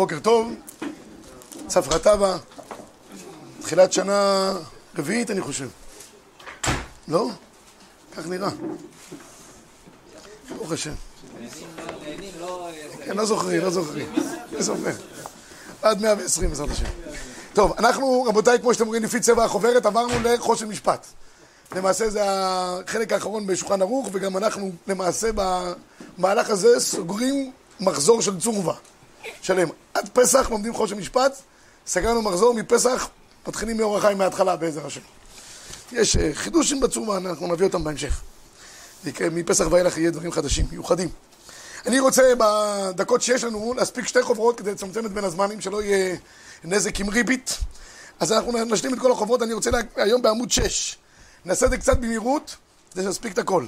בוקר טוב, צפרא טבא, תחילת שנה רביעית אני חושב. לא? כך נראה. ברוך השם. כן, לא זוכרים, לא זוכרים. מי זוכר? עד 120 בעזרת השם. טוב, אנחנו, רבותיי, כמו שאתם רואים לפי צבע החוברת, עברנו לחושן משפט. למעשה זה החלק האחרון בשולחן ערוך, וגם אנחנו למעשה במהלך הזה סוגרים מחזור של צורבה שלם. עד פסח לומדים חושן משפט, סגרנו מחזור מפסח, מתחילים מאור החיים מההתחלה בעזר השם. יש אה, חידושים בצורבה, אנחנו נביא אותם בהמשך. מפסח ואילך יהיה דברים חדשים, מיוחדים. אני רוצה בדקות שיש לנו להספיק שתי חוברות כדי לצמצם את בין הזמנים, שלא יהיה נזק עם ריבית. אז אנחנו נשלים את כל החוברות, אני רוצה לה... היום בעמוד 6. נעשה את זה קצת במהירות, כדי שנספיק את הכל.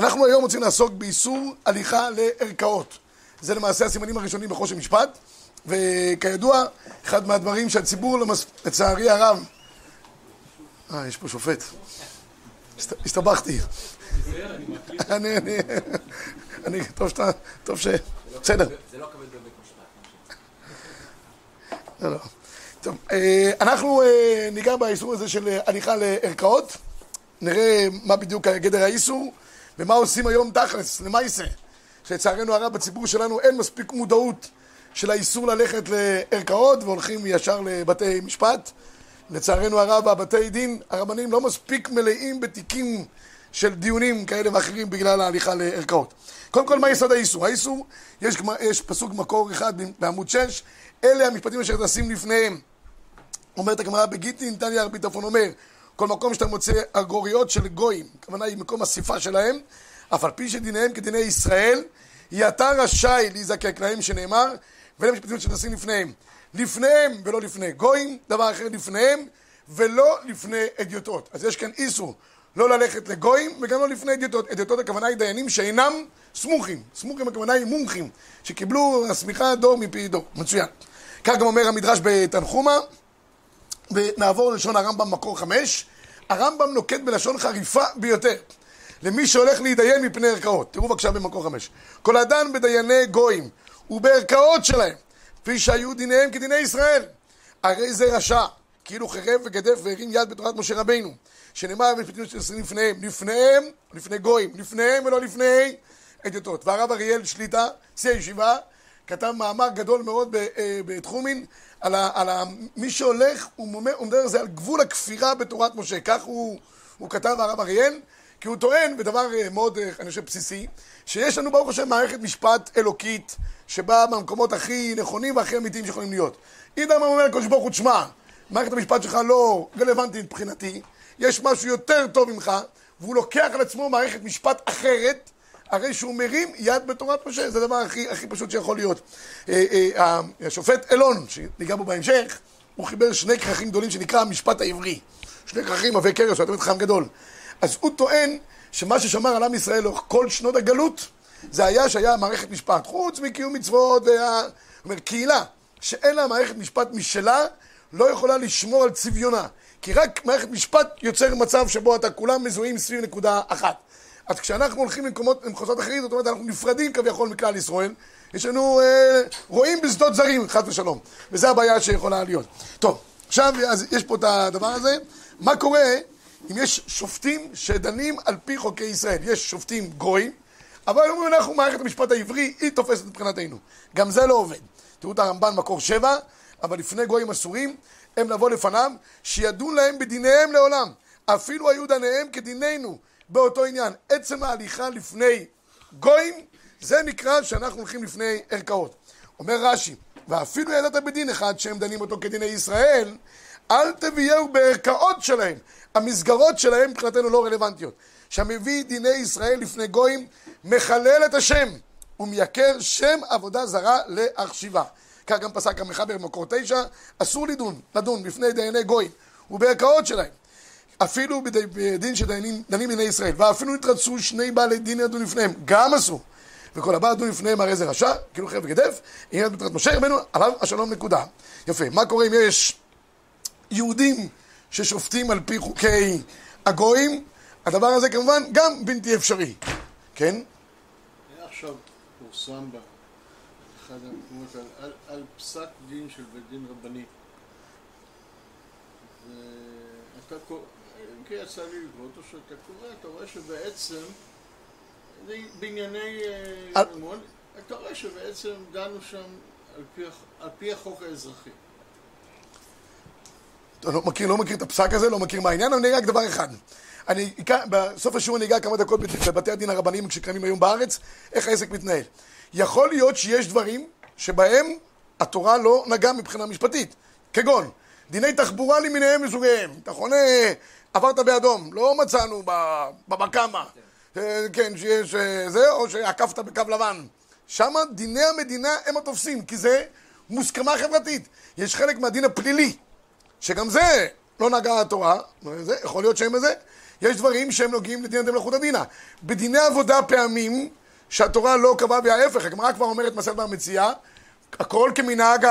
אנחנו היום רוצים לעסוק באיסור הליכה לערכאות. זה למעשה הסימנים הראשונים בחושן משפט, וכידוע, אחד מהדברים שהציבור, למס... לצערי הרב... אה, יש פה שופט. הסתבכתי. אני, אני, טוב שאתה, טוב ש... בסדר. זה לא כבד בבית משפט. לא, לא. אה, אנחנו אה, ניגע באיסור הזה של הליכה לערכאות, נראה מה בדיוק גדר האיסור ומה עושים היום תכלס, למה יישא. שלצערנו הרב בציבור שלנו אין מספיק מודעות של האיסור ללכת לערכאות והולכים ישר לבתי משפט. לצערנו הרב הבתי דין, הרבנים לא מספיק מלאים בתיקים של דיונים כאלה ואחרים בגלל ההליכה לערכאות. קודם כל, מה יסוד האיסור? האיסור, יש, יש פסוק מקור אחד בעמוד 6, אלה המשפטים אשר תשים לפניהם. אומרת הגמרא בגיטין, תניא רבי טרפון אומר, כל מקום שאתה מוצא אגוריות של גויים, הכוונה היא מקום אסיפה שלהם, אף על פי שדיניהם כדיני ישראל, אתה רשאי להיזקק להם שנאמר, ואלה משפטים שתשים לפניהם. לפניהם ולא לפני גויים, דבר אחר לפניהם ולא לפני אדיוטות. אז יש כאן איסור לא ללכת לגויים וגם לא לפני אדיוטות. אדיוטות הכוונה היא דיינים שאינם סמוכים. סמוכים הכוונה היא מומחים, שקיבלו הסמיכה דור מפי דור. מצוין. כך גם אומר המדרש בתנחומה, ונעבור ללשון הרמב"ם מקור חמש. הרמב"ם נוקט בלשון חריפה ביותר. למי שהולך להתדיין מפני ערכאות. תראו בבקשה במקור חמש. כל אדם בדייני גויים ובערכאות שלהם, כפי שהיו דיניהם כדיני ישראל. הרי זה רשע, כאילו חרב וגדף והרים יד בתורת משה רבינו. שנאמר במשפטים של עשרים לפניהם, לפניהם, לפני גויים, לפניהם ולא לפני אדיוטות. והרב אריאל שליטה, שיא הישיבה, כתב מאמר גדול מאוד אה, בתחומין על, ה, על ה, מי שהולך, הוא מדבר על זה על גבול הכפירה בתורת משה. כך הוא, הוא כתב הרב אריאל, כי הוא טוען, בדבר אה, מאוד, אה, אני חושב, בסיסי, שיש לנו ברוך השם מערכת משפט אלוקית, שבאה מהמקומות הכי נכונים והכי אמיתיים שיכולים להיות. אידם אומר לקדוש ברוך הוא, תשמע, מערכת המשפט שלך לא רלוונטית מבחינתי, יש משהו יותר טוב ממך, והוא לוקח על עצמו מערכת משפט אחרת, הרי שהוא מרים יד בתורת משה, זה הדבר הכי, הכי פשוט שיכול להיות. אה, השופט אלון, שניגע בו בהמשך, הוא חיבר שני כרכים גדולים שנקרא המשפט העברי. שני כרכים עבי קרס, שהוא תמיד חכם גדול. אז הוא טוען שמה ששמר על עם ישראל לאורך כל שנות הגלות, זה היה שהיה מערכת משפט. חוץ מקיום מצוות, וה... הוא אומר, קהילה שאין לה מערכת משפט משלה, לא יכולה לשמור על צביונה. כי רק מערכת משפט יוצר מצב שבו אתה כולם מזוהים סביב נקודה אחת. אז כשאנחנו הולכים למקומות, למחוזות אחרים, זאת אומרת, אנחנו נפרדים כביכול מכלל ישראל. יש לנו, אה, רואים בשדות זרים, חס ושלום. וזו הבעיה שיכולה להיות. טוב, עכשיו, אז יש פה את הדבר הזה. מה קורה אם יש שופטים שדנים על פי חוקי ישראל? יש שופטים גויים, אבל אומרים אנחנו, מערכת המשפט העברי, היא תופסת מבחינתנו. גם זה לא עובד. תראו את הרמב"ן מקור שבע, אבל לפני גויים אסורים, הם לבוא לפניו, שידון להם בדיניהם לעולם. אפילו היו דניהם כדיננו באותו עניין. עצם ההליכה לפני גויים, זה נקרא שאנחנו הולכים לפני ערכאות. אומר רש"י, ואפילו ידעת בדין אחד שהם דנים אותו כדיני ישראל, אל תביאהו בערכאות שלהם. המסגרות שלהם מבחינתנו לא רלוונטיות. שהמביא דיני ישראל לפני גויים, מחלל את השם, ומייקר שם עבודה זרה להחשיבה. כך גם פסק המחבר במקור תשע, אסור לדון, לדון בפני דייני גויים ובערכאות שלהם. אפילו בדין שדנים בדיני ישראל, ואפילו התרצו שני בעלי דין ידון לפניהם, גם אסור. וכל הבא ידון לפניהם הרי זה רשע, כאילו חרב וגדף, עניין בתרת משה רבנו, עליו השלום נקודה. יפה, מה קורה אם יש יהודים ששופטים על פי חוקי הגויים? הדבר הזה כמובן גם בלתי אפשרי, כן? עכשיו פורסם באחד המקומות על, על, על פסק דין של בית דין רבני. ואתה קורא, אם כי יצא לי לקרוא אותו, שאתה קורא, אתה רואה שבעצם, בענייני ממון, אתה רואה שבעצם דנו שם על פי, על פי החוק האזרחי. אתה לא מכיר, לא מכיר את הפסק הזה, לא מכיר מה העניין, אבל אני אגע רק דבר אחד. אני בסוף השיעור אני אגע כמה דקות בבתי הדין הרבניים שקיימים היום בארץ, איך העסק מתנהל. יכול להיות שיש דברים שבהם התורה לא נגעה מבחינה משפטית, כגון דיני תחבורה למיניהם מסוגיהם. אתה חונה, עברת באדום, לא מצאנו בבקמה, אה, כן, שיש אה, זה, או שעקפת בקו לבן. שם דיני המדינה הם התופסים, כי זה מוסכמה חברתית. יש חלק מהדין הפלילי, שגם זה לא נגעה התורה, זה, יכול להיות שהם בזה. יש דברים שהם נוגעים לדין אדם מלכות הדינה. בדיני עבודה פעמים שהתורה לא קבעה וההפך, הגמרא כבר אומרת מסכת במציאה, הכל כמנהג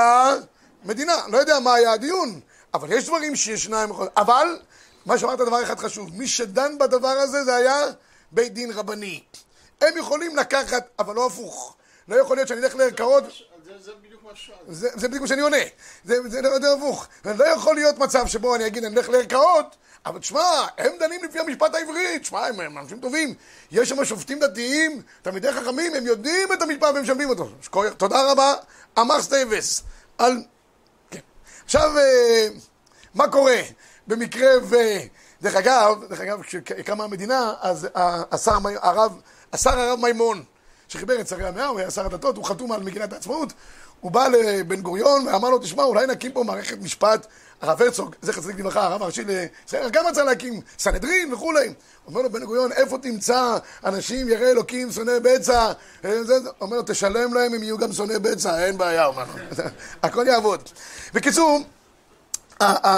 המדינה. לא יודע מה היה הדיון, אבל יש דברים שישנם, אבל מה שאמרת דבר אחד חשוב, מי שדן בדבר הזה זה היה בית דין רבני. הם יכולים לקחת, אבל לא הפוך. לא יכול להיות שאני אלך לערכאות זה, זה ששאלתי. זה, זה בדיוק מה שאני עונה, זה, זה לא יותר הפוך. לא יכול להיות מצב שבו אני אגיד, אני אלך לערכאות, אבל תשמע, הם דנים לפי המשפט העברי, תשמע, הם, הם אנשים טובים. יש שם שופטים דתיים, תלמידי חכמים, הם יודעים את המשפט והם משלמים אותו. שכוח, תודה רבה, אמר סטייבס. על... כן. עכשיו, אה, מה קורה במקרה ו... דרך אגב, דרך אגב, כשקמה המדינה, אז השר, הרב, השר הרב מימון, שחיבר את שרי המאה, הוא היה שר הדתות, הוא חתום על מגילת העצמאות, הוא בא לבן גוריון ואמר לו, תשמע, אולי נקים פה מערכת משפט, הרב הרצוג, זכר צדיק לברכה, הרב הראשי לישראל, גם רצה להקים סנהדרין וכולי. אומר לו בן גוריון, איפה תמצא אנשים יראי אלוקים, שונאי בצע? אה. אומר לו, תשלם להם, הם יהיו גם שונאי בצע, אין בעיה, הוא אומר לו. הכל יעבוד. בקיצור,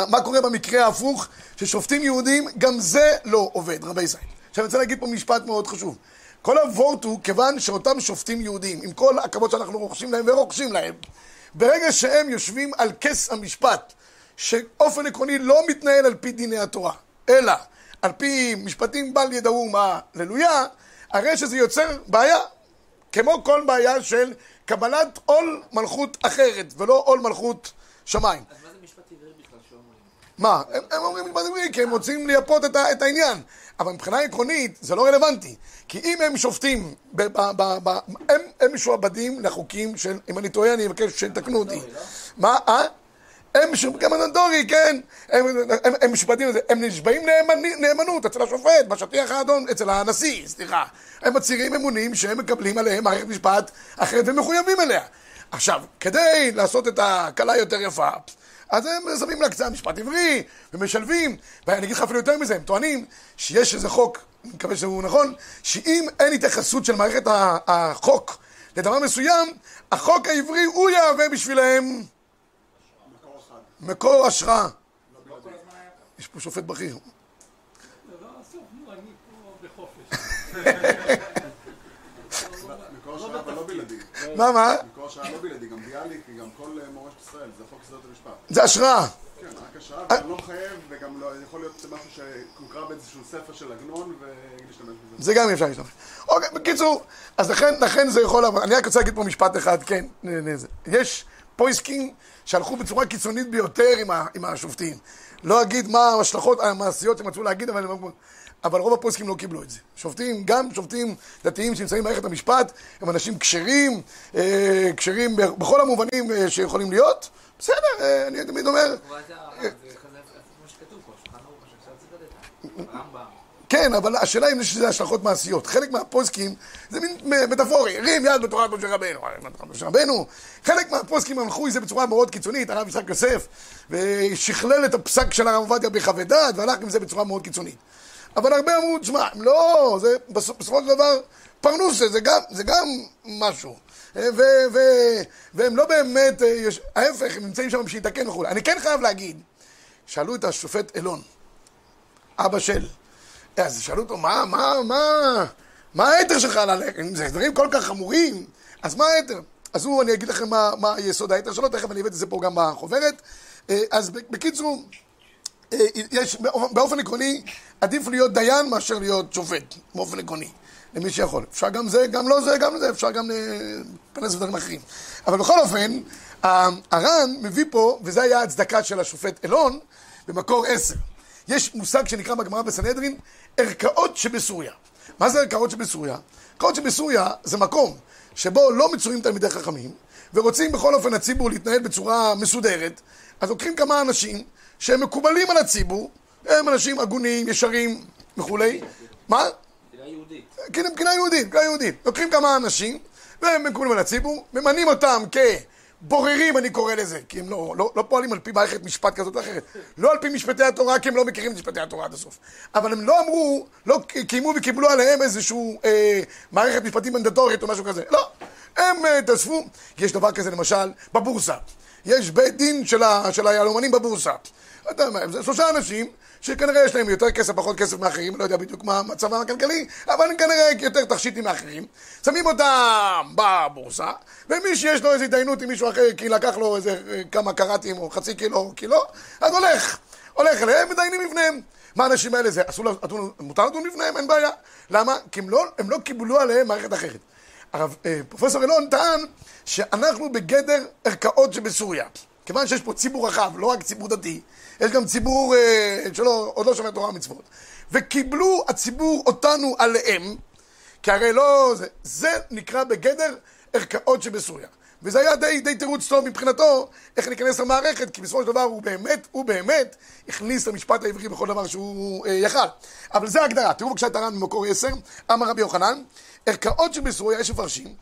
מה קורה במקרה ההפוך, ששופטים יהודים, גם זה לא עובד, רבי ישראל. עכשיו אני רוצה להגיד פה משפט מאוד חשוב. כל הוורט הוא כיוון שאותם שופטים יהודים, עם כל הכבוד שאנחנו רוכשים להם ורוכשים להם, ברגע שהם יושבים על כס המשפט, שאופן עקרוני לא מתנהל על פי דיני התורה, אלא על פי משפטים בל ידעו מה ללויה, הרי שזה יוצר בעיה, כמו כל בעיה של קבלת עול מלכות אחרת, ולא עול מלכות שמיים. אז מה זה משפט עברי בכלל שאומרים? מה? הם, הם אומרים משפט עברי כי הם רוצים לייפות את, ה, את העניין. אבל מבחינה עקרונית זה לא רלוונטי. כי אם הם שופטים, ב, ב, ב, ב, הם, הם משועבדים לחוקים של, אם אני טועה אני אבקש שיתקנו אותי. מה? אה? הם גם מנדטורי, כן. הם, הם, הם משועבדים לזה. הם נשבעים נאמנ, נאמנות אצל השופט, בשטיח האדום, אצל הנשיא, סליחה. הם מצהירים אמונים שהם מקבלים עליהם מערכת משפט אחרת ומחויבים אליה. עכשיו, כדי לעשות את הקלה יותר יפה, אז הם שמים לה קצת משפט עברי, ומשלבים, ואני אגיד לך אפילו יותר מזה, הם טוענים שיש איזה חוק, אני מקווה שהוא נכון, שאם אין התייחסות של מערכת החוק לדבר מסוים, החוק העברי הוא יהווה בשבילהם מקור השראה. יש פה שופט בכיר. לא, פה בחופש. מקור השראה אבל לא בלעדי. מה, מה? השראה לא בלעדי, גם ביאליק וגם כל אה, מורשת ישראל, זה חוק יסודות המשפט. זה השראה. כן, רק השראה, וגם לא מחייב, וגם לא, יכול להיות משהו שהוקרא באיזשהו ספר של עגנון, ולהשתמש בזה. זה גם אפשר להשתמש. אוקיי, בקיצור, אז לכן, לכן זה יכול לעבוד. אני רק רוצה להגיד פה משפט אחד, כן. יש פויסקים שהלכו בצורה קיצונית ביותר עם, ה, עם השופטים. לא אגיד מה ההשלכות המעשיות שהם רצו להגיד, אבל, אבל רוב הפויסקים לא קיבלו את זה. שופטים, גם שופטים דתיים שנמצאים במערכת המשפט, הם אנשים כשרים, אה, כשרים בכל המובנים אה, שיכולים להיות. בסדר, אה, אני תמיד אומר, אבל זה הרב, זה כזה, כמו שכתוב פה, שולחן ערוך, שעכשיו ציטטת. רמב"ם. כן, אבל השאלה אם יש לזה השלכות מעשיות. חלק מהפוסקים זה מין מטאפורי, הרים יד בתורת משה רבנו. משה רבנו. חלק מהפוסקים הלכו עם זה בצורה מאוד קיצונית, הרב יצחק יוסף, ושכלל את הפסק של הרב עובדיה בחוות דעת, והלך עם זה בצורה מאוד קיצונית. אבל הרבה אמרו, תשמע, לא, זה בסופ- בסופו של דבר פרנוסה, זה גם, זה גם משהו. ו- ו- והם לא באמת, אה, יש- ההפך, הם נמצאים שם בשביל לתקן וכו'. אני כן חייב להגיד, שאלו את השופט אלון, אבא של, אז שאלו אותו, מה, מה, מה, מה היתר שלך ללכת? אם זה דברים כל כך חמורים, אז מה היתר? אז הוא, אני אגיד לכם מה, מה יסוד היתר שלו, תכף אני הבאתי את זה פה גם בחוברת. אה, אז בקיצור, אה, יש, באופן עקרוני, עדיף להיות דיין מאשר להיות שופט, באופן עקרוני. למי שיכול. אפשר גם זה, גם לא זה, גם זה, אפשר גם להתפרנס בדברים אחרים. אבל בכל אופן, הר"ן מביא פה, וזה היה הצדקה של השופט אלון, במקור עשר. יש מושג שנקרא בגמרא בסנהדרין, ערכאות שבסוריה. מה זה ערכאות שבסוריה? ערכאות שבסוריה זה מקום שבו לא מצויים תלמידי חכמים, ורוצים בכל אופן הציבור להתנהל בצורה מסודרת, אז לוקחים כמה אנשים שהם מקובלים על הציבור, הם אנשים הגונים, ישרים וכולי. מה? קהילה יהודית. כן, מבחינה יהודית, מבחינה יהודית. לוקחים כמה אנשים, והם מקובלים על הציבור, ממנים אותם כבוררים, אני קורא לזה, כי הם לא, לא, לא פועלים על פי מערכת משפט כזאת או אחרת. לא על פי משפטי התורה, כי הם לא מכירים את משפטי התורה עד הסוף. אבל הם לא אמרו, לא קיימו וקיבלו עליהם איזושהי אה, מערכת משפטית מנדטורית או משהו כזה. לא. הם אה, תאספו, יש דבר כזה למשל בבורסה. יש בית דין של, ה, של היהלומנים בבורסה. מה, זה שלושה אנשים שכנראה יש להם יותר כסף, פחות כסף מאחרים, לא יודע בדיוק מה מצבם הכלכלי, אבל הם כנראה יותר תכשיטים מאחרים. שמים אותם בבורסה, ומי שיש לו איזו התדיינות עם מישהו אחר, כי לקח לו איזה אה, כמה קראטים או חצי קילו או קילו, אז הולך. הולך אליהם, מדיינים לפניהם. מה האנשים האלה זה? אסור, לדון- מותר לדון לפניהם? אין בעיה. למה? כי הם לא, הם לא קיבלו עליהם מערכת אחרת. הרב, אה, פרופסור אלון טען שאנחנו בגדר ערכאות שבסוריה. כיוון שיש פה ציבור רחב, לא רק ציבור דתי, יש גם ציבור אה, שלא, עוד לא שומע תורה ומצוות. וקיבלו הציבור אותנו עליהם, כי הרי לא... זה, זה נקרא בגדר ערכאות שבסוריה. וזה היה די, די תירוץ טוב מבחינתו איך להיכנס למערכת, כי בסופו של דבר הוא באמת, הוא באמת הכניס למשפט העברי בכל דבר שהוא אה, יכל. אבל זה ההגדרה. תראו בבקשה את הר"ן במקור 10, אמר רבי יוחנן, ערכאות שבסוריה, יש מפרשים,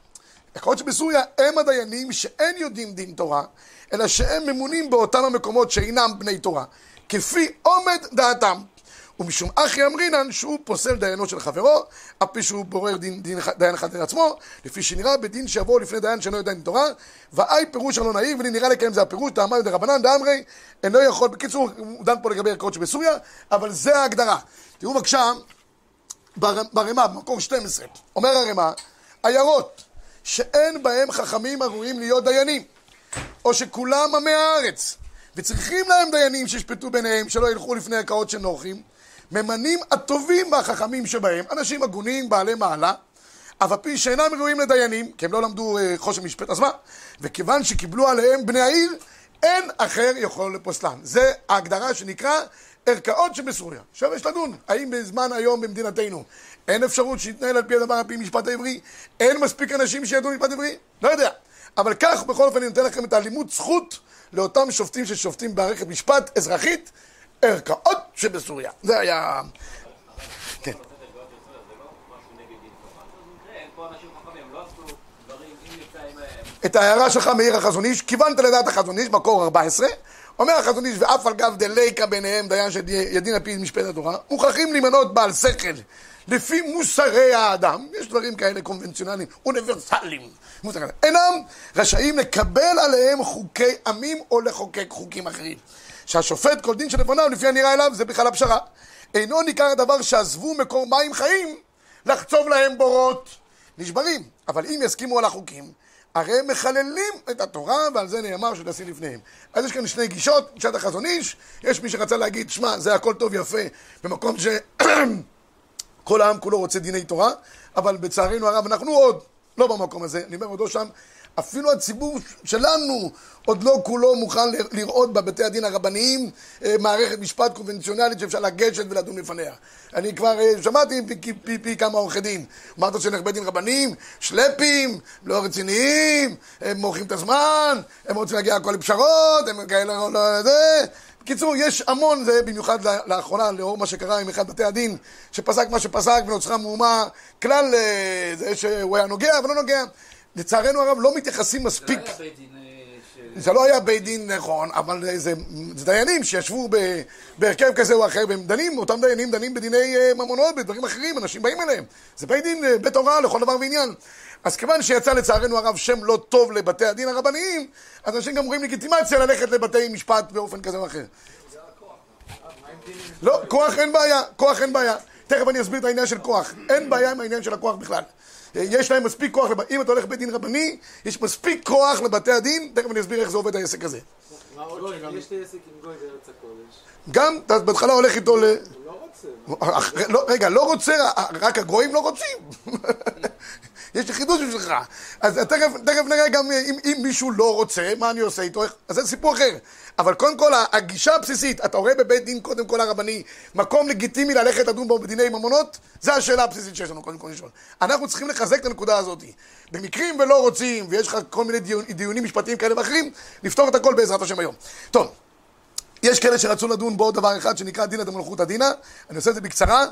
ערכאות שבסוריה הם הדיינים שאין יודעים דין תורה, אלא שהם ממונים באותם המקומות שאינם בני תורה, כפי עומד דעתם. ומשום אחי אמרינן שהוא פוסל דיינו של חברו, אף פי שהוא בורר דין, דין, דיין אחד לעצמו, לפי שנראה בדין שיבואו לפני דיין שאינו יודע דין תורה, ואי פירוש הלא נעיר, ולי נראה לקיים זה הפירוש, דאמר דרבנן דאמרי, אינו יכול, בקיצור, הוא דן פה לגבי ערכאות שבסוריה, אבל זה ההגדרה. תראו בבקשה, בר- ברמה, במקור 12, אומר הרמה, עיירות שאין בהם חכמים הראויים להיות דיינים, או שכולם עמי הארץ, וצריכים להם דיינים שישפטו ביניהם, שלא ילכו לפני ערכאות של נוחים, ממנים הטובים והחכמים שבהם, אנשים הגונים, בעלי מעלה, אף על פי שאינם ראויים לדיינים, כי הם לא למדו אה, חושן משפט, אז מה? וכיוון שקיבלו עליהם בני העיר, אין אחר יכול לפוסלן. זה ההגדרה שנקרא ערכאות שבסוריה. עכשיו יש לדון, האם בזמן היום במדינתנו אין אפשרות שיתנהל על פי הדבר, על פי משפט העברי? אין מספיק אנשים שידעו משפט עברי? לא יודע. אבל כך, בכל אופן, אני נותן לכם את הלימוד זכות לאותם שופטים ששופטים במערכת משפט אזרחית, ערכאות שבסוריה. זה היה... כן. את ההערה שלך מאיר החזון איש, כיוונת לדעת החזון איש, מקור 14, אומר החזון איש, ואף על גב דליקה ביניהם דיין של ידין על פי משפט התורה, מוכרחים להימנות בעל שכל, לפי מוסרי האדם, יש דברים כאלה קונבנציונליים, אוניברסליים, מוסרי אינם רשאים לקבל עליהם חוקי עמים או לחוקק חוקים אחרים. שהשופט כל דין שלפניו, לפי הנראה אליו, זה בכלל הפשרה. אינו ניכר הדבר שעזבו מקור מים חיים, לחצוב להם בורות. נשברים, אבל אם יסכימו על החוקים, הרי הם מחללים את התורה, ועל זה נאמר שתשים לפניהם. אז יש כאן שני גישות, גישת החזון איש, יש מי שרצה להגיד, שמע, זה הכל טוב יפה, במקום שכל העם כולו רוצה דיני תורה, אבל בצערנו הרב אנחנו עוד לא במקום הזה, אני אומר עוד לא שם, אפילו הציבור שלנו עוד לא כולו מוכן לראות בבתי הדין הרבניים אה, מערכת משפט קונבנציונלית שאפשר לגשת ולדון לפניה. אני כבר אה, שמעתי פי, פי, פי, כמה עורכי דין. אמרת שנלך בית דין רבניים, שלפים, לא רציניים, הם מורחים את הזמן, הם רוצים להגיע הכל לפשרות, הם כאלה לא, לא זה. בקיצור, יש המון, זה במיוחד לאחרונה, לאור מה שקרה עם אחד בתי הדין, שפסק מה שפסק ונוצרה מהומה כלל אה, זה שהוא היה נוגע ולא נוגע. לצערנו הרב לא מתייחסים זה לא מספיק. היה בית דין אה. זה לא היה בית דין נכון, אבל זה, זה דיינים שישבו ב, בהרכב כזה או אחר, והם דנים, אותם דיינים דנים בדיני אה, ממונות, בדברים אחרים, אנשים באים אליהם. זה בית דין, בית הוראה לכל דבר ועניין. אז כיוון שיצא לצערנו הרב שם לא טוב לבתי הדין הרבניים, אז אנשים גם רואים לגיטימציה ללכת לבתי משפט באופן כזה או אחר. לא, כוח אין בעיה, כוח אין בעיה. תכף אני אסביר את העניין של כוח. אין בעיה עם העניין של הכוח בכלל. יש להם מספיק כוח, אם אתה הולך לבית דין רבני, יש מספיק כוח לבתי הדין, תכף אני אסביר איך זה עובד העסק הזה. מה עוד שגם... יש לי עסק עם גוי בארץ הקודש. גם, אתה בהתחלה הולך איתו ל... לא לא, רגע, לא רוצה, רק הגויים לא רוצים. יש לי חידוש בשבילך. אז תכף, תכף נראה גם אם, אם מישהו לא רוצה, מה אני עושה איתו, אז זה סיפור אחר. אבל קודם כל, הגישה הבסיסית, אתה רואה בבית דין, קודם כל הרבני, מקום לגיטימי ללכת לדון בו בדיני ממונות? זו השאלה הבסיסית שיש לנו, קודם כל לשאול. אנחנו צריכים לחזק את הנקודה הזאת. במקרים ולא רוצים, ויש לך כל מיני דיונים משפטיים כאלה ואחרים, לפתור את הכל בעזרת השם היום. טוב. יש כאלה שרצו לדון בעוד דבר אחד שנקרא דינא דמלכותא דינא, אני עושה את זה בקצרה,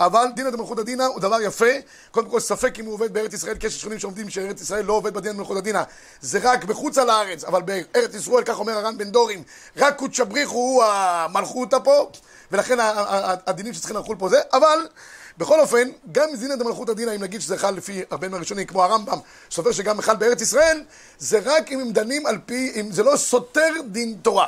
אבל דינא דמלכותא דינא הוא דבר יפה, קודם כל ספק אם הוא עובד בארץ ישראל, כי יש שכנים שעומדים שארץ ישראל לא עובד בדינא דמלכותא דינא, זה רק בחוץ על הארץ, אבל בארץ ישראל, כך אומר הר"ן בן דורים, רק קודש בריחו הוא המלכותא פה, ולכן הדינים שצריכים לחול פה זה, אבל בכל אופן, גם דינא דמלכותא דינא, אם נגיד שזה חל לפי הרבה מהראשונים, כמו הרמב"ם, סופר שגם חל בארץ ישראל, זה רק אם הם דנים על פי, אם זה לא סותר דין תורה.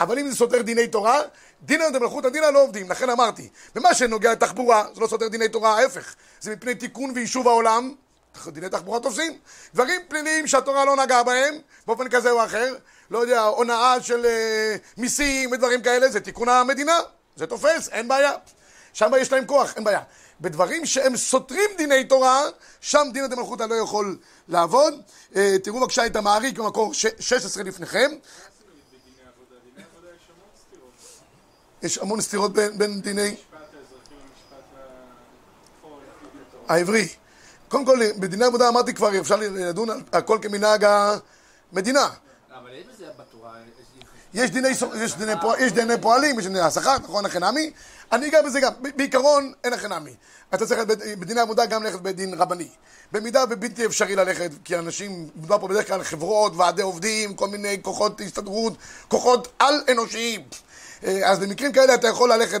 אבל אם זה סותר דיני תורה, דינא דמלכותא דינא לא עובדים, לכן אמרתי, במה שנוגע לתחבורה, זה לא סותר דיני תורה, ההפך, זה מפני תיקון ויישוב העולם, דיני תחבורה תופסים, דברים פליליים שהתורה לא נגעה בהם, באופן כזה או אחר, לא יודע, הונאה של אה, מיסים ודברים כאלה, זה תיקון המדינה, זה תופס, אין בעיה. שם יש להם כוח, אין בעיה. בדברים שהם סותרים דיני תורה, שם דינא דמלכותא לא יכול לעבוד. אה, תראו בבקשה את המעריק במקור ש- 16 לפניכם. יש המון סתירות בין, בין דיני העברי. קודם כל, בדיני עבודה אמרתי כבר, אפשר לדון על הכל כמנהג המדינה. אבל יש בזה בתורה, יש- יש דיני, יש דיני, פועל, יש דיני פועלים, יש דיני השכר, נכון, הכי נמי? אני אגע בזה גם. בעיקרון, אין הכי נמי. אתה צריך בדיני עבודה גם ללכת בית דין רבני. במידה ובלתי אפשרי ללכת, כי אנשים, מדובר פה בדרך כלל חברות, ועדי עובדים, כל מיני כוחות הסתדרות, כוחות על-אנושיים. אה, אז במקרים כאלה אתה יכול ללכת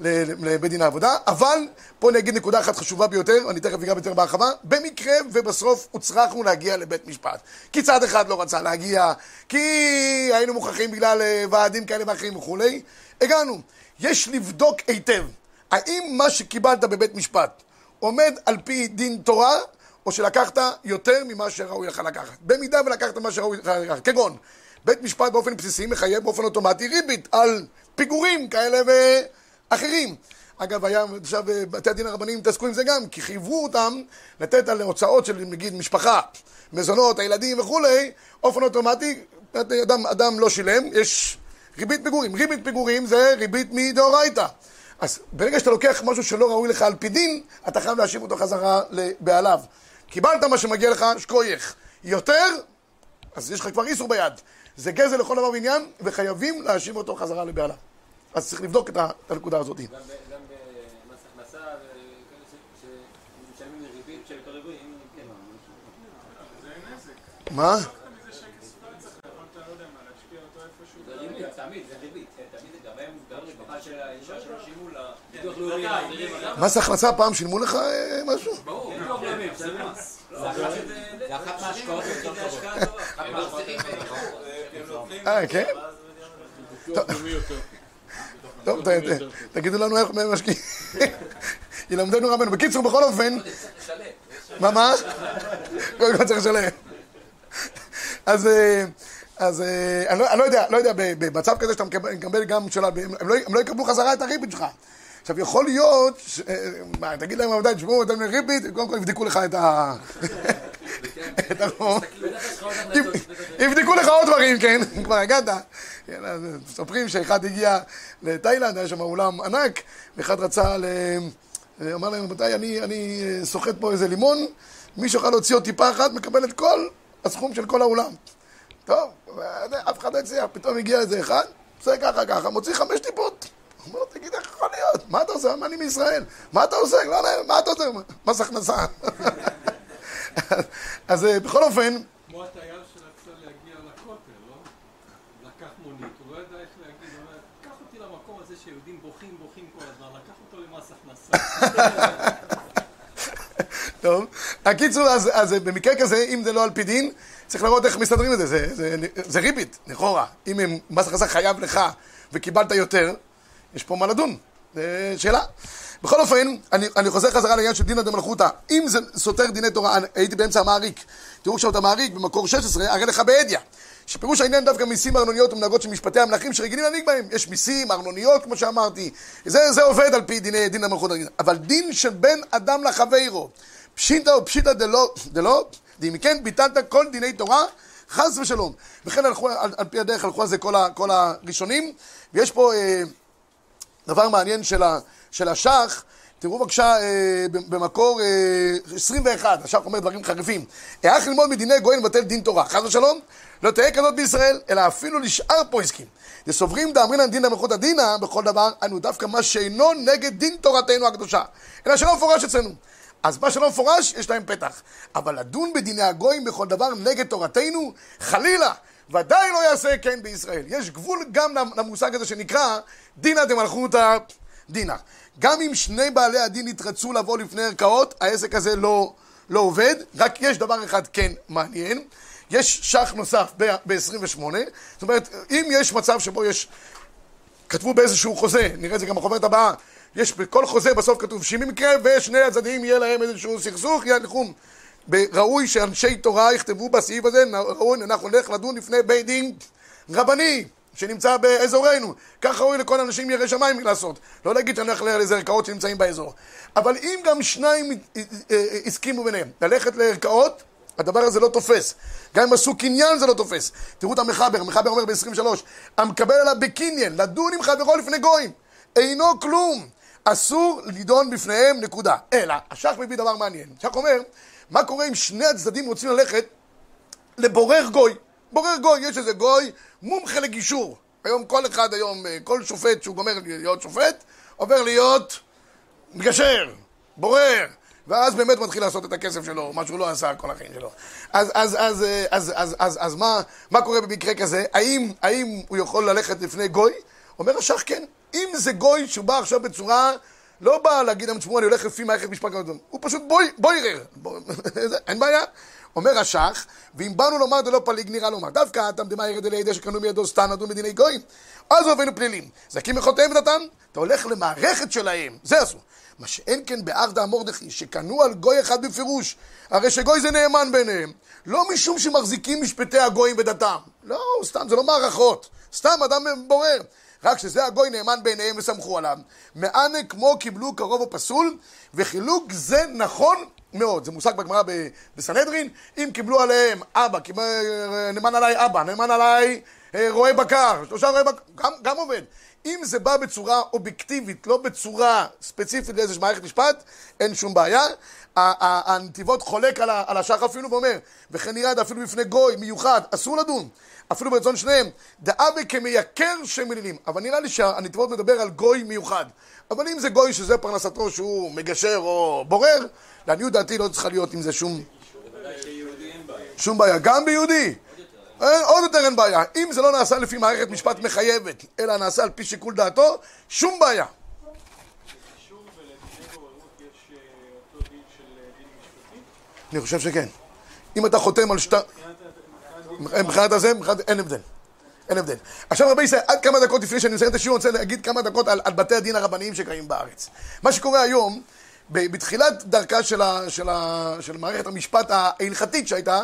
לבית דין העבודה, אבל פה אני אגיד נקודה אחת חשובה ביותר, אני תכף אגע יותר בהרחבה, במקרה ובסוף הוצרכנו להגיע לבית משפט. כי צד אחד לא רצה להגיע, כי היינו מוכרחים בגלל אה, ועדים כאלה ואחרים וכולי, הגענו. יש לבדוק היטב, האם מה שקיבלת בבית משפט עומד על פי דין תורה, או שלקחת יותר ממה שראוי לך לקחת. במידה ולקחת מה שראוי לך לקחת, כגון, בית משפט באופן בסיסי מחייב באופן אוטומטי ריבית על פיגורים כאלה ואחרים. אגב, היה עכשיו אה, בתי הדין הרבניים התעסקו עם זה גם, כי חייבו אותם לתת על הוצאות של נגיד משפחה, מזונות, הילדים וכולי, אופן אוטומטי, אדם, אדם לא שילם, יש ריבית פיגורים. ריבית פיגורים זה ריבית מדאורייתא. אז ברגע שאתה לוקח משהו שלא ראוי לך על פי דין, אתה חייב להשיב אותו חזרה לבעליו. קיבלת מה שמגיע לך, שכוייך. יותר, אז יש לך כבר איסור ביד. זה גזל לכל דבר ועניין, וחייבים להשיב אותו חזרה לבעליו. אז צריך לבדוק את הנקודה הזאת. גם במס הכנסה, וכאלה ש- שמשלמים ריבית של יותר ריבוי, אם כן. מה? זה ריבית, שילמו לה, ביטוח לאומי, מחזירים עליו. מס הכנסה פעם שילמו לך אה, משהו? ברור, אחת- זה אחת מההשקעות אה, כן? טוב, תגידו לנו איך משקיעים. ילמדנו רבנו. בקיצור, בכל אופן... מה, מה? קודם כל צריך לשלם. אז, אה, אז אה, אני לא- אני לא יודע, לא יודע, ב- במצב כזה שאתה מקבל גם שאלה, הם לא- הם לא יקבלו חזרה את הריבית שלך. עכשיו, יכול להיות, ש- אה, מה, תגיד להם, עבודה, תשמעו, אתם ריבית, קודם כל יבדקו לך את ה... יבדקו לך עוד דברים, כן, כבר הגעת. מספרים שאחד הגיע לתאילנד, היה שם אולם ענק, ואחד רצה, ל... אמר להם, רבותיי, אני, אה, סוחט פה איזה לימון, מי שיוכל להוציא עוד טיפה אחת, מקבל את כל הסכום של כל האולם. טוב, אף אחד לא הצליח, פתאום הגיע איזה אחד, עושה ככה ככה, מוציא חמש טיפות. הוא אומר, תגיד, איך יכול להיות? מה אתה עושה? אני מישראל? מה אתה עושה? לא, לא, מה אתה עושה? מס הכנסה. אז אה, בכל אופן, כמו התייר שרצה להגיע לכותל, לא? לקח מונית, הוא לא ידע איך להגיד, הוא אומר, קח אותי למקום הזה שיהודים בוכים, בוכים כל הזמן, לקח אותו למס הכנסה. טוב. הקיצור, אז, אז במקרה כזה, אם זה לא על פי דין, צריך לראות איך מסתדרים את זה. זה, זה, זה ריבית, לכאורה. אם הם- מס הכנסה חייב לך וקיבלת יותר, יש פה מה לדון. זה שאלה. בכל אופן, אני, אני חוזר חזרה לעניין של דינא דמלכותא. אם זה סותר דיני תורה, הייתי באמצע המעריק. תראו עכשיו את המעריק במקור 16, הרי לך בעדיא. שפירוש העניין דווקא מיסים ארנוניות ומנהגות של משפטי המלכים שרגילים להנהיג בהם. יש מיסים, ארנוניות, כמו שאמרתי. זה, זה עובד על פי דיני דין המלכות. אבל דין של בין אדם לחברו, פשיטא או פשיטא דלא, דלא, דאם כן ביטלת כל דיני תורה, חס ושלום. וכן הלכו, על, על פי הדרך הלכו על זה כל, ה, כל הראשונים. ויש פה אה, דבר מעניין של, ה, של השח. תראו בבקשה אה, במקור אה, 21, השח אומר דברים חריפים. איך ללמוד מדיני גויין לבטל דין תורה? חס ושלום, לא תהיה כזאת בישראל, אלא אפילו לשאר פויסקים. וסוברים דאמרינן דינא מלכות הדינא בכל דבר, אנו דווקא מה שאינו נגד דין תורתנו הקדושה, אלא שלא מפורש אצלנו. אז מה שלא מפורש, יש להם פתח. אבל לדון בדיני הגויים בכל דבר נגד תורתנו, חלילה, ודאי לא יעשה כן בישראל. יש גבול גם למושג הזה שנקרא דינא דמלכותא דינא. גם אם שני בעלי הדין יתרצו לבוא לפני ערכאות, העסק הזה לא, לא עובד. רק יש דבר אחד כן מעניין. יש שח נוסף ב-28, זאת אומרת, אם יש מצב שבו יש, כתבו באיזשהו חוזה, נראה את זה גם בחוברת הבאה, יש בכל חוזה בסוף כתוב שאם יקרה ושני הצדדים יהיה להם איזשהו סכסוך, ילכו. ראוי שאנשי תורה יכתבו בסעיף הזה, ראוי, אנחנו נלך לדון לפני בית דין רבני. שנמצא באזורנו. כך ראוי לכל אנשים ירא שמיים לעשות. לא להגיד שאני הולך לאיזה ערכאות שנמצאים באזור. אבל אם גם שניים הסכימו ביניהם ללכת לערכאות, הדבר הזה לא תופס. גם אם עשו קניין זה לא תופס. תראו את המחבר, המחבר אומר ב-23, המקבל עליו בקניין, לדון עם חברו לפני גויים. אינו כלום. אסור לדון בפניהם, נקודה. אלא, השח מביא דבר מעניין. השח אומר, מה קורה אם שני הצדדים רוצים ללכת לבורר גוי? בורר גוי, יש איזה גוי מומחה לגישור. היום כל אחד היום, כל שופט שהוא גומר להיות שופט, עובר להיות מגשר, בורר. ואז באמת מתחיל לעשות את הכסף שלו, מה שהוא לא עשה כל החיים שלו. אז, אז, אז, אז, אז, אז, אז מה, מה קורה במקרה כזה? האם, האם הוא יכול ללכת לפני גוי? אומר השח כן. אם זה גוי שהוא בא עכשיו בצורה, לא בא להגיד להם, תשמעו, אני הולך לפי מערכת משפט כזאת, הוא פשוט בוי, בוירר. אין בעיה. אומר השח, ואם באנו לומר דלא פליג נראה לומר, דווקא אתה מדמה ירד לידי שקנו מידו סתם נדון מדיני גויים, אז אוהבינו פלילים. זקים מחותיהם ודתם, אתה הולך למערכת שלהם, זה אסור. מה שאין כן בארדה המורדכי, שקנו על גוי אחד בפירוש, הרי שגוי זה נאמן ביניהם. לא משום שמחזיקים משפטי הגויים בדתם. לא, סתם, זה לא מערכות. סתם אדם בורר. רק שזה הגוי נאמן בעיניהם וסמכו עליו. מאנה כמו קיבלו קרוב ופסול, וחילוק זה נכון מאוד. זה מושג בגמרא בסנהדרין, אם קיבלו עליהם אבא, נאמן עליי אבא, נאמן עליי אה, רועה בקר, שלושה רועי בקר, גם, גם עובד. אם זה בא בצורה אובייקטיבית, לא בצורה ספציפית לאיזושהי מערכת משפט, אין שום בעיה. הנתיבות חולק על השח אפילו ואומר, וכן ירד אפילו בפני גוי מיוחד, אסור לדון. אפילו ברצון שניהם, דאבה כמייקר שם מילים. אבל נראה לי שהנתיבות מדבר על גוי מיוחד. אבל אם זה גוי שזה פרנסתו שהוא מגשר או בורר, לעניות דעתי לא צריכה להיות עם זה שום... שום בעיה. גם ביהודי. עוד יותר אין בעיה. אם זה לא נעשה לפי מערכת משפט מחייבת, אלא נעשה על פי שיקול דעתו, שום בעיה. אני חושב שכן. אם אתה חותם על שתי... מבחינת הזה. אין הבדל. אין הבדל. עכשיו רבי ישראל, עד כמה דקות לפני שאני מסיים את השיעור, אני רוצה להגיד כמה דקות על, על בתי הדין הרבניים שקיימים בארץ. מה שקורה היום, בתחילת דרכה של, ה, של, ה, של מערכת המשפט ההלכתית שהייתה,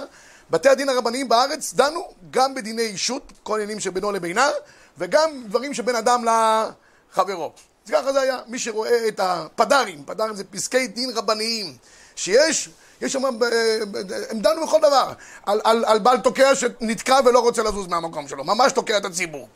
בתי הדין הרבניים בארץ דנו גם בדיני אישות, כל עניינים שבינו לבינה, וגם דברים שבין אדם לחברו. אז ככה זה היה. מי שרואה את הפדרים, פדרים זה פסקי דין רבניים, שיש יש שם, הם דנו בכל דבר, על, על, על בעל תוקע שנתקע ולא רוצה לזוז מהמקום שלו, ממש תוקע את הציבור.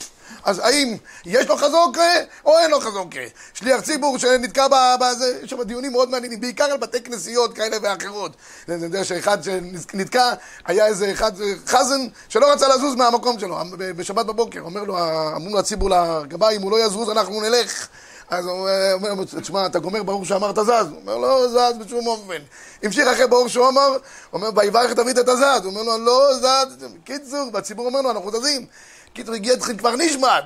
אז האם יש לו חזוק או אין לו חזוק? שליח ציבור שנתקע בזה, יש שם דיונים מאוד מעניינים, בעיקר על בתי כנסיות כאלה ואחרות. אני יודע שאחד שנתקע, היה איזה אחד, חזן, שלא רצה לזוז מהמקום שלו, בשבת בבוקר, אומר לו, אמרו לו הציבור לגבאי, אם הוא לא יזוז אנחנו נלך. אז הוא אומר, תשמע, אתה גומר ברור שאמרת זז? הוא אומר, לא זז בשום אופן. המשיך אחרי ברור שהוא אמר, אומר, ויברך דוד את הזז. הוא אומר לו, לא זז. קיצור, והציבור אומר לו, אנחנו זזים. קיצור, הגיע אתכם כבר נשמט.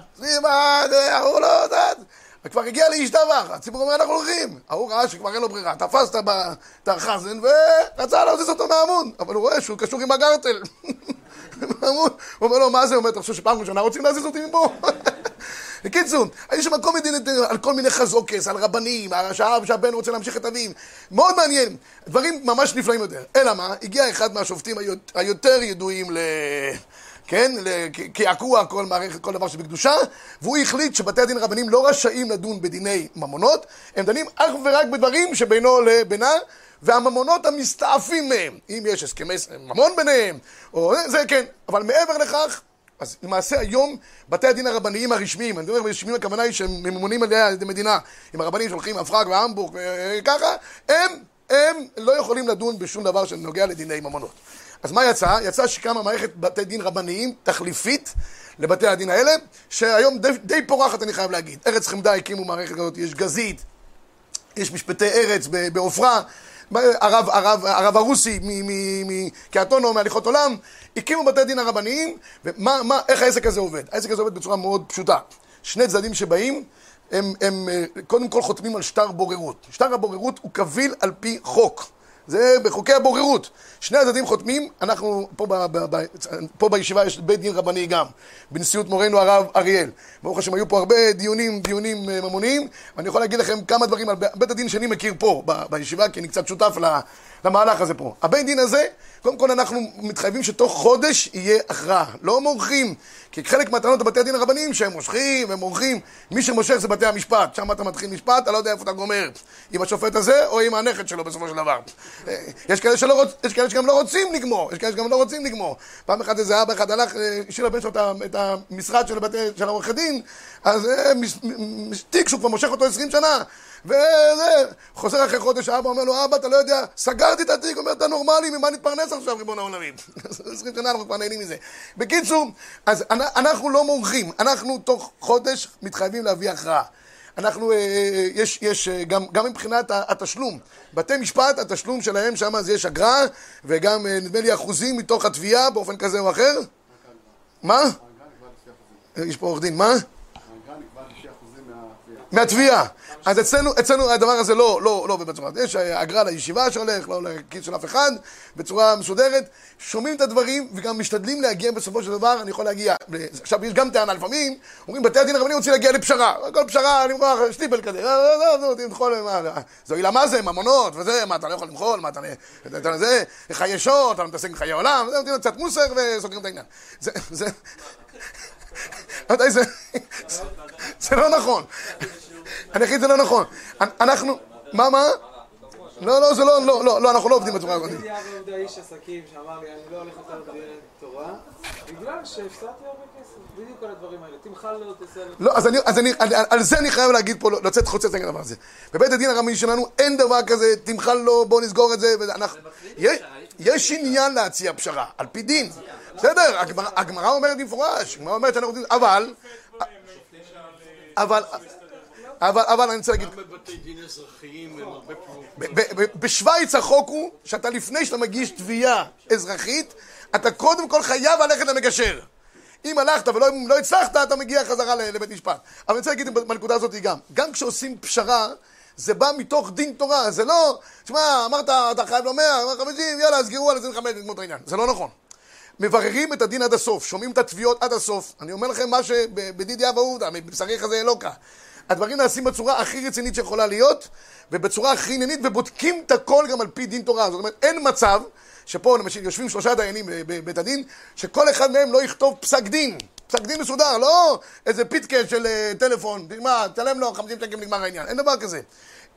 ההוא לא זז. וכבר הגיע להשתבח, הציבור אומר, אנחנו הולכים. ההוא ראה שכבר אין לו ברירה, תפסת בתרחזן ורצה להזיז אותו מהעמוד, אבל הוא רואה שהוא קשור עם הגרטל. הוא אומר לו, מה זה? הוא אומר, אתה חושב שפעם ראשונה רוצים להזיז אותי מפה? בקיצור, יש שם כל מיני, על כל מיני חזוקס, על רבנים, שהאב, שהבן רוצה להמשיך את אביו. מאוד מעניין, דברים ממש נפלאים יותר. אלא מה, הגיע אחד מהשופטים היותר ידועים ל... כן? ל- כ- קעקוע כל מערכת, כל דבר שבקדושה, והוא החליט שבתי הדין הרבניים לא רשאים לדון בדיני ממונות, הם דנים אך ורק בדברים שבינו לבינה, והממונות המסתעפים מהם. אם יש הסכמי ממון ביניהם, או זה כן. אבל מעבר לכך, אז למעשה היום בתי הדין הרבניים הרשמיים, אני מדבר רשמיים הכוונה היא שהם ממונים על ידי מדינה, עם הרבנים שהולכים אפרק והמבורג וככה, הם, הם לא יכולים לדון בשום דבר שנוגע לדיני ממונות. אז מה יצא? יצא שקמה מערכת בתי דין רבניים תחליפית לבתי הדין האלה, שהיום די, די פורחת אני חייב להגיד. ארץ חמדה הקימו מערכת כזאת, יש גזית, יש משפטי ארץ בעופרה, הרב, הרב, הרב הרוסי מקהתונו, מהליכות עולם, הקימו בתי דין הרבניים, ומה, מה, איך העסק הזה עובד? העסק הזה עובד בצורה מאוד פשוטה. שני צדדים שבאים, הם, הם אה, קודם כל חותמים על שטר בוררות. שטר הבוררות הוא קביל על פי חוק. זה בחוקי הבוררות. שני הצדדים חותמים, אנחנו, פה, ב, ב, ב, פה בישיבה יש בית דין רבני גם, בנשיאות מורנו הרב אריאל. ברוך השם, היו פה הרבה דיונים, דיונים אה, ממוניים, ואני יכול להגיד לכם כמה דברים על בית הדין שאני מכיר פה, ב, בישיבה, כי אני קצת שותף למהלך הזה פה. הבית דין הזה, קודם כל אנחנו מתחייבים שתוך חודש יהיה הכרעה, לא מורחים. כי חלק מהטענות בבתי הדין הרבניים שהם מושכים, הם מורחים, מי שמושך זה בתי המשפט, שם אתה מתחיל משפט, אתה לא יודע איפה אתה גומר, עם השופט הזה או עם הנכד שלו בסופו של דבר. אה, יש כאלה, שלא רוצ... שגם לא רוצים לגמור, יש כאלה שגם לא רוצים לגמור. פעם אחת איזה אבא אחד הלך, אה, השאיר לבן שלו את המשרד של. של העורכי דין, אז אה. תיק שהוא כבר מושך אותו 20 שנה, וזה, חוזר אחרי חודש, האבא אומר לו, אבא, אתה לא יודע, סגרתי את התיק, אומר, אתה נורמלי, ממה נתפרנס עכשיו, ריבון העולמים? 20 שנה אנחנו כבר נהנים מזה. בקיצור, אז אנ- אנחנו לא מורחים, אנחנו תוך חודש מתחייבים להביא הכרעה. אנחנו, אה, אה, יש, יש, אה, גם, גם מבחינת התשלום, בתי משפט, התשלום שלהם שם אז יש אגרה, וגם נדמה לי אחוזים מתוך התביעה באופן כזה או אחר. מה? יש פה עורך דין, מה? מהתביעה. אז אצלנו, אצלנו הדבר הזה לא, לא, לא עובד בצורה הזאת. יש אגרה לישיבה שהולך, לא לכיס של אף אחד, בצורה מסודרת. שומעים את הדברים וגם משתדלים להגיע בסופו של דבר, אני יכול להגיע. עכשיו, יש גם טענה לפעמים, אומרים, בתי הדין הרבניים רוצים להגיע לפשרה. כל פשרה, אני אומר, שטיבל כזה, לא, לא, לא, תמחול, מה, זו עילה מה זה, ממונות, וזה, מה, אתה לא יכול למחול, מה, אתה, זה, חיי שוד, אתה מתעסק עם חיי עולם, זה, נותנים קצת מוסר וסוגרים את העניין. זה, זה, זה, זה, זה לא נכון. אני אגיד, זה לא נכון. אנחנו, מה, מה? לא, לא, זה לא, לא, לא, לא, אנחנו לא עובדים בצורה הזאת. לי אבא יהודה איש עסקים שאמר לי, אני לא הולך יותר בדרך תורה, בגלל שהפסדתי הרבה כסף. בדיוק על הדברים האלה. תמחל לו, תעשה לו. לא, אז אני, אז אני, אני, על זה אני חייב להגיד פה, לצאת חוצץ נגד הדבר הזה. בבית הדין הרמי שלנו אין דבר כזה, תמחל לו, בוא נסגור את זה, ואנחנו... יש, יש עניין להציע פשרה, על פי דין. בסדר, הגמרא- הגמרא אומרת במפורש, הגמרא אומרת שאנחנו רוצים, אבל... אבל... אבל, אבל אני רוצה להגיד, גם בבתי דין אזרחיים הם הרבה פעמים... בשוויץ החוק הוא שאתה לפני שאתה מגיש תביעה אזרחית, אתה קודם כל חייב ללכת למגשר. אם הלכת ולא לא הצלחת, אתה מגיע חזרה ל- לבית משפט. אבל אני רוצה להגיד בנקודה הזאת גם, גם כשעושים פשרה, זה בא מתוך דין תורה, זה לא, תשמע, אמרת, אתה חייב לו 100, אמר 50, יאללה, אז גרו על 25, נגמור את העניין. זה לא נכון. מבררים את הדין עד הסוף, שומעים את התביעות עד הסוף. אני אומר לכם מה שבדידי אבא עובדא, מבשרי חזה אלוקה. הדברים נעשים בצורה הכי רצינית שיכולה להיות, ובצורה הכי עניינית, ובודקים את הכל גם על פי דין תורה. זאת אומרת, אין מצב שפה למשל יושבים שלושה דיינים בבית הדין, שכל אחד מהם לא יכתוב פסק דין. פסק דין מסודר, לא איזה פיתקה של אה, טלפון, תגמר, תשלם לו 50 שקל נגמר העניין, אין דבר כזה.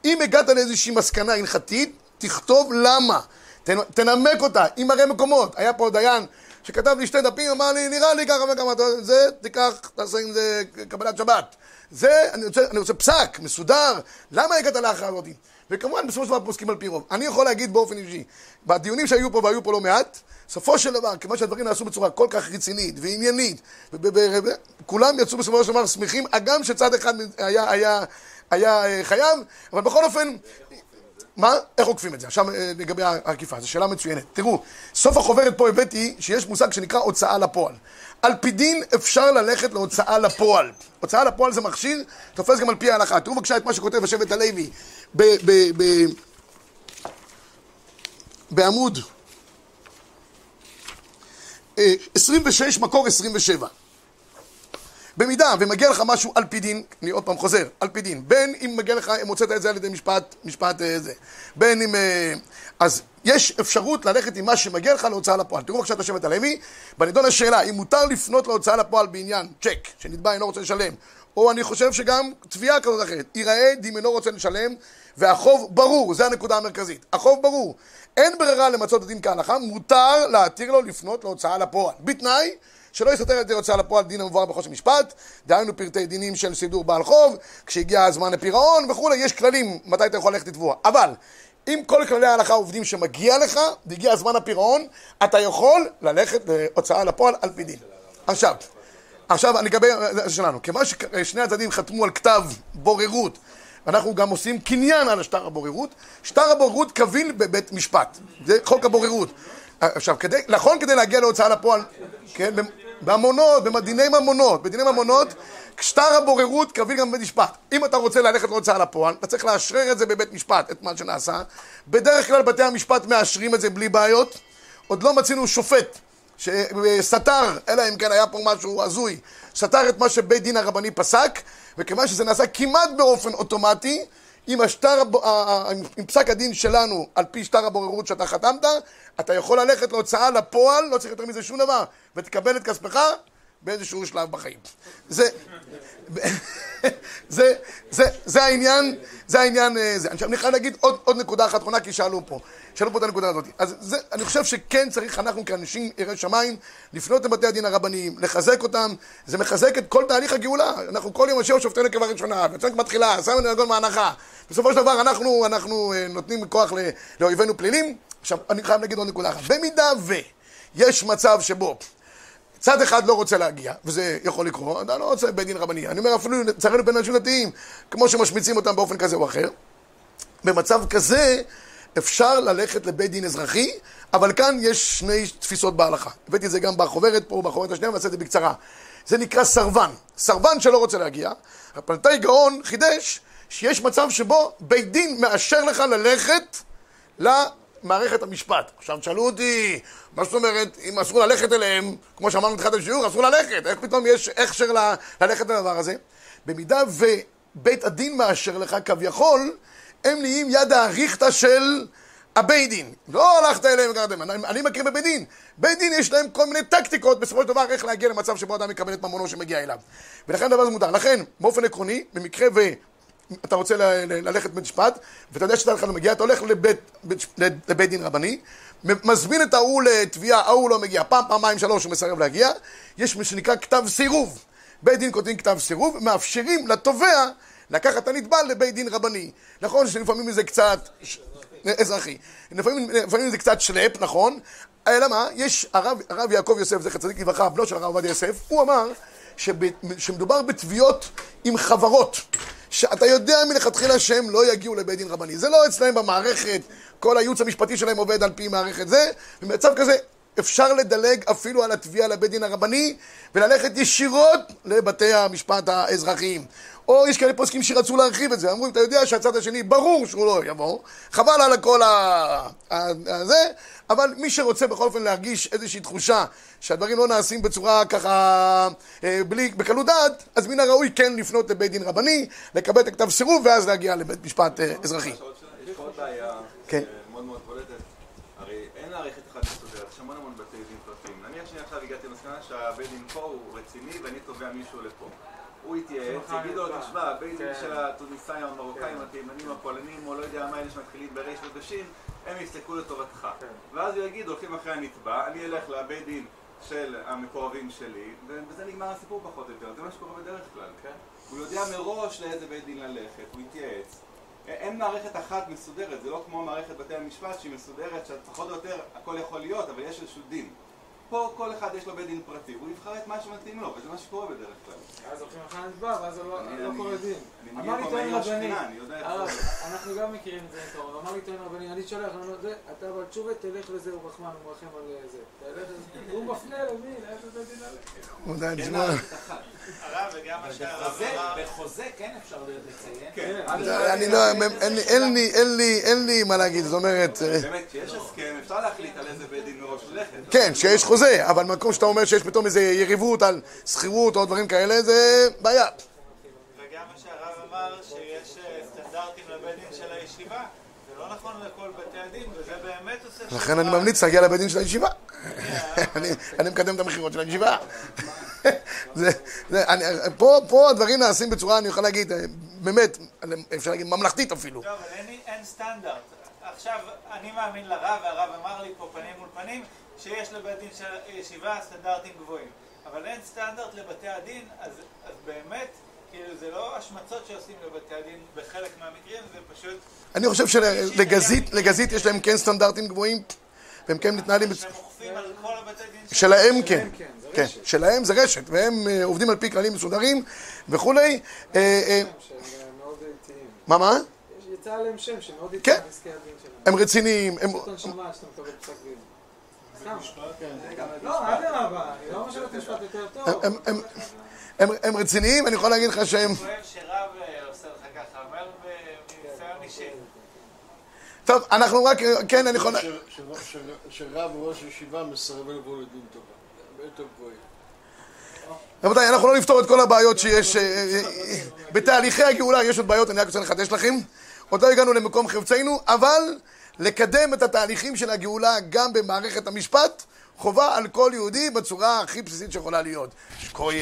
אם הגעת לאיזושהי מסקנה הלכתית, תכתוב למה, תנ, תנמק אותה, עם הרי מקומות. היה פה דיין שכתב לי שתי דפים, אמר לי, נראה לי ככה וכמה, זה, תיקח, תעשה עם זה קבלת שבת. זה, אני רוצה, אני רוצה פסק, מסודר, למה הגעת להכרעה הזאת? וכמובן, בסופו של דבר פוסקים על פי רוב. אני יכול להגיד באופן אישי, בדיונים שהיו פה והיו פה לא מעט, בסופו של דבר, כיוון שהדברים נעשו בצורה כל כך רצינית ועניינית, כולם יצאו בסופו של דבר שמחים, הגם שצד אחד היה, היה, היה אה, חייב, אבל בכל אופן, מה? איך עוקפים את זה? עכשיו אה, לגבי העקיפה, זו שאלה מצוינת. תראו, סוף החוברת פה הבאתי שיש מושג שנקרא הוצאה לפועל. על פי דין אפשר ללכת להוצאה לפועל. הוצאה לפועל זה מכשיר, תופס גם על פי ההלכה. תראו בבקשה את מה שכותב השבט הלוי ב- ב- ב- בעמוד אה, 26, מקור 27. במידה ומגיע לך משהו על פי דין, אני עוד פעם חוזר, על פי דין, בין אם מגיע לך, אם הוצאת את זה על ידי משפט, משפט אה, זה, בין אם... אה, אז יש אפשרות ללכת עם מה שמגיע לך להוצאה לפועל. תראו בבקשה את השבט הלוי, בנידון השאלה, אם מותר לפנות להוצאה לפועל בעניין צ'ק, שנתבע אינו רוצה לשלם, או אני חושב שגם תביעה כזאת אחרת, ייראה דין אינו רוצה לשלם, והחוב ברור, זו הנקודה המרכזית. החוב ברור. אין ברירה למצות את הדין כהלכה, מותר להתיר לו לפנות להוצאה לפועל. בתנאי שלא יסתר את הוצאה לפועל דין המבואר בחושן משפט, דהיינו פרטי דינים של סידור בעל חוב, כשהגיע הזמן לפירעון וכולי, יש כללים מתי אתה יכול ללכת לתבוע. אבל אם כל כללי ההלכה עובדים שמגיע לך, והגיע הזמן הפירעון, אתה יכול ללכת להוצאה לפועל על פי דין. עכשיו, עכשיו לגבי, זה שלנו, כיוון ששני הצדדים חתמו על כתב בוררות, אנחנו גם עושים קניין על שטר הבוררות, שטר הבוררות קביל בבית משפט, זה חוק הבוררות. עכשיו, כדי, נכון כדי להגיע להוצאה לפועל, כן, בממונות, בדיני ממונות, בדיני ממונות, שטר הבוררות קביל גם בבית משפט. אם אתה רוצה ללכת להוצאה לפועל, אתה צריך לאשרר את זה בבית משפט, את מה שנעשה. בדרך כלל בתי המשפט מאשרים את זה בלי בעיות. עוד לא מצינו שופט שסתר, אלא אם כן היה פה משהו הזוי, סתר את מה שבית דין הרבני פסק, וכיוון שזה נעשה כמעט באופן אוטומטי, עם, השטר, עם פסק הדין שלנו, על פי שטר הבוררות שאתה חתמת, אתה יכול ללכת להוצאה לפועל, לא צריך יותר מזה שום דבר, ותקבל את כספך באיזשהו שלב בחיים. זה, זה, זה, זה העניין, זה העניין, אה, זה. עכשיו אני חייב להגיד עוד, עוד נקודה אחת אחרונה, כי שאלו פה, שאלו פה את הנקודה הזאת. אז זה, אני חושב שכן צריך אנחנו כאנשים יראי שמיים, לפנות לבתי הדין הרבניים, לחזק אותם, זה מחזק את כל תהליך הגאולה. אנחנו כל יום השם שופטינו כבראשונה, ראשונה, וצריך מתחילה, שמו נגון מהנחה. בסופו של דבר אנחנו, אנחנו אה, נותנים כוח לאויבינו פלילים. עכשיו, אני חייב להגיד עוד נקודה אחת. במידה ויש מצב שבו צד אחד לא רוצה להגיע, וזה יכול לקרות, אתה לא רוצה בית דין רבני. אני אומר, אפילו לצערנו בין אנשים דתיים, כמו שמשמיצים אותם באופן כזה או אחר. במצב כזה אפשר ללכת לבית דין אזרחי, אבל כאן יש שני תפיסות בהלכה. הבאתי את זה גם בחוברת פה, בחוברת השנייה, ואעשה את זה בקצרה. זה נקרא סרבן. סרבן שלא רוצה להגיע. הפלטאי גאון חידש שיש מצב שבו בית דין מאשר לך ללכת למערכת המשפט. עכשיו תשאלו אותי, מה זאת אומרת, אם אסור ללכת אליהם, כמו שאמרנו בתחילת השיעור, אסור ללכת, איך פתאום יש הכשר ללכת לדבר הזה? במידה ובית הדין מאשר לך כביכול, הם נהיים יד האריכתא של הבית דין. לא הלכת אליהם וקראתם, אני, אני מכיר בבית דין. בית דין יש להם כל מיני טקטיקות בסופו של דבר איך להגיע למצב שבו אדם יקבל את ממונו שמגיע אליו. ולכן הדבר הזה מותר. לכן, באופן עקרוני, במקרה ו... אתה רוצה ל- ל- ללכת לבית משפט, ואתה יודע שאתה מגיע, אתה הולך לבית, בית, לבית דין רבני, מזמין את ההוא לתביעה, ההוא לא מגיע, פעם, פעמיים, שלוש הוא מסרב להגיע, יש מה שנקרא כתב סירוב. בית דין כותבים כתב סירוב, מאפשרים לתובע לקחת את הנתבע לבית דין רבני. נכון שלפעמים זה קצת. אזרחי, לפעמים, לפעמים זה קצת שלפ, נכון? אלא מה? יש הרב, הרב יעקב יוסף, זכר צדיק לברכה, בנו של הרב עובדיה יוסף, הוא אמר שב, שמדובר בתביעות עם חברות. שאתה יודע מלכתחילה שהם לא יגיעו לבית דין רבני. זה לא אצלהם במערכת, כל הייעוץ המשפטי שלהם עובד על פי מערכת זה, במצב כזה אפשר לדלג אפילו על התביעה לבית דין הרבני וללכת ישירות לבתי המשפט האזרחיים. או יש כאלה פוסקים שרצו להרחיב את זה, אמרו, אתה יודע שהצד השני ברור שהוא לא יבוא, חבל על הכל הזה, אבל מי שרוצה בכל אופן להרגיש איזושהי תחושה שהדברים לא נעשים בצורה ככה, אה, בלי, בקלות דעת, אז מן הראוי כן לפנות לבית דין רבני, לקבל את הכתב סירוב ואז להגיע לבית משפט אה, אזרחי. יש עוד בעיה כן. אה, מאוד מאוד בולטת. הרי אין מערכת אחת מסודרת, יש המון המון בתי דין פרטיים. נניח שאני עכשיו הגעתי למסקנה שהבית דין פה הוא רציני ואני תובע מישהו לפה. הוא יתייעץ, יגיד לו, תשמע, הבית דין של התוניסאים, המרוקאים, התימנים, הפולנים, או לא יודע מה, אלה שמתחילים בריש ודשים, הם יסתכלו לטובתך. ואז הוא יגיד, הולכים אחרי הנתבע, אני אלך לבית דין של המקורבים שלי, ובזה נגמר הסיפור פחות או יותר. זה מה שקורה בדרך כלל. הוא יודע מראש לאיזה בית דין ללכת, הוא יתייעץ. אין מערכת אחת מסודרת, זה לא כמו מערכת בתי המשפט שהיא מסודרת, שפחות או יותר הכל יכול להיות, אבל יש איזשהו דין. פה כל אחד יש לו בית דין פרטי, הוא יבחר את מה שמתאים לו, וזה מה שקורה בדרך כלל. אז הולכים אחרי הנתבע, ואז זה לא לא קורה דין. אני אמר לי מגיע פה טוען רבני, השכנה, אני יודע איך זה. אנחנו גם מכירים את זה מקרוב, אמר לי טוען רבני, אני שולח, אני אומר, זה, אתה אבל תשובה, תלך לזה, הוא רחמן, הוא מרחם על זה. תלך לזה, הוא מפנה למי, לאיזה בית דין מערכת אחת. הרב, וגם מה שהרב בחוזה- כן אפשר לציין. כן. אני לא, אין לי, אין לי, מה להגיד, זאת אומרת... אה, באמת, כשיש הסכם, אפשר להחליט על איזה בית דין מראש ללכת. כן, שיש חוזה, אבל מקום שאתה אומר שיש פתאום איזה יריבות על שכירות או דברים כאלה, זה בעיה. וגם מה שהרב אמר, שיש אה, סטנדרטים לבית דין של הישיבה. זה לא נכון לכל בתי הדין, וזה באמת עושה... לכן אני ממליץ להגיע לבית דין של הישיבה. אני- מקדם את המכירות של הישיבה. זה- זה- אני- פה פה הדברים נעשים בצורה, אני יכול להגיד, אה, באמת, אפשר להגיד ממלכתית אפילו. לא, אבל אין סטנדרט. עכשיו, אני מאמין לרב, והרב אמר לי פה פנים מול פנים, שיש לבית דין של ישיבה סטנדרטים גבוהים. אבל אין סטנדרט לבתי הדין, אז, אז באמת, כאילו, זה לא השמצות שעושים לבתי הדין בחלק מהמקרים, זה פשוט... אני חושב שלגזית לגזית יש להם כן סטנדרטים גבוהים, והם כן מתנהלים... בצ- שהם אוכפים על כל הבתי דין שלהם כן, כן, כן. שלהם זה רשת, והם אה, עובדים על פי כללים מסודרים וכולי. אה, אה, אה. מה, מה? יצא עליהם שם שמאוד כן. איטיים בפסקי הדין שלהם. הם רציניים, הם... זאת הנשמה שאתה מקבל פסק דין. סתם. כן. לא, אדרבה, אני לא אומר שבית משפט יותר טוב. הם- רציניים, אני יכול להגיד לך שהם... אה. טוב, אנחנו רק... כן, אני יכול... שרב וראש ישיבה מסרב לבוא לדין תורה. גבוהים. רבותיי, אנחנו לא נפתור את כל הבעיות שיש... אה, אה, בתהליכי הגאולה יש עוד בעיות, אני רק רוצה לחדש לכם. עוד לא הגענו למקום חפצנו, אבל לקדם את התהליכים של הגאולה גם במערכת המשפט, חובה על כל יהודי בצורה הכי בסיסית שיכולה להיות. כהן,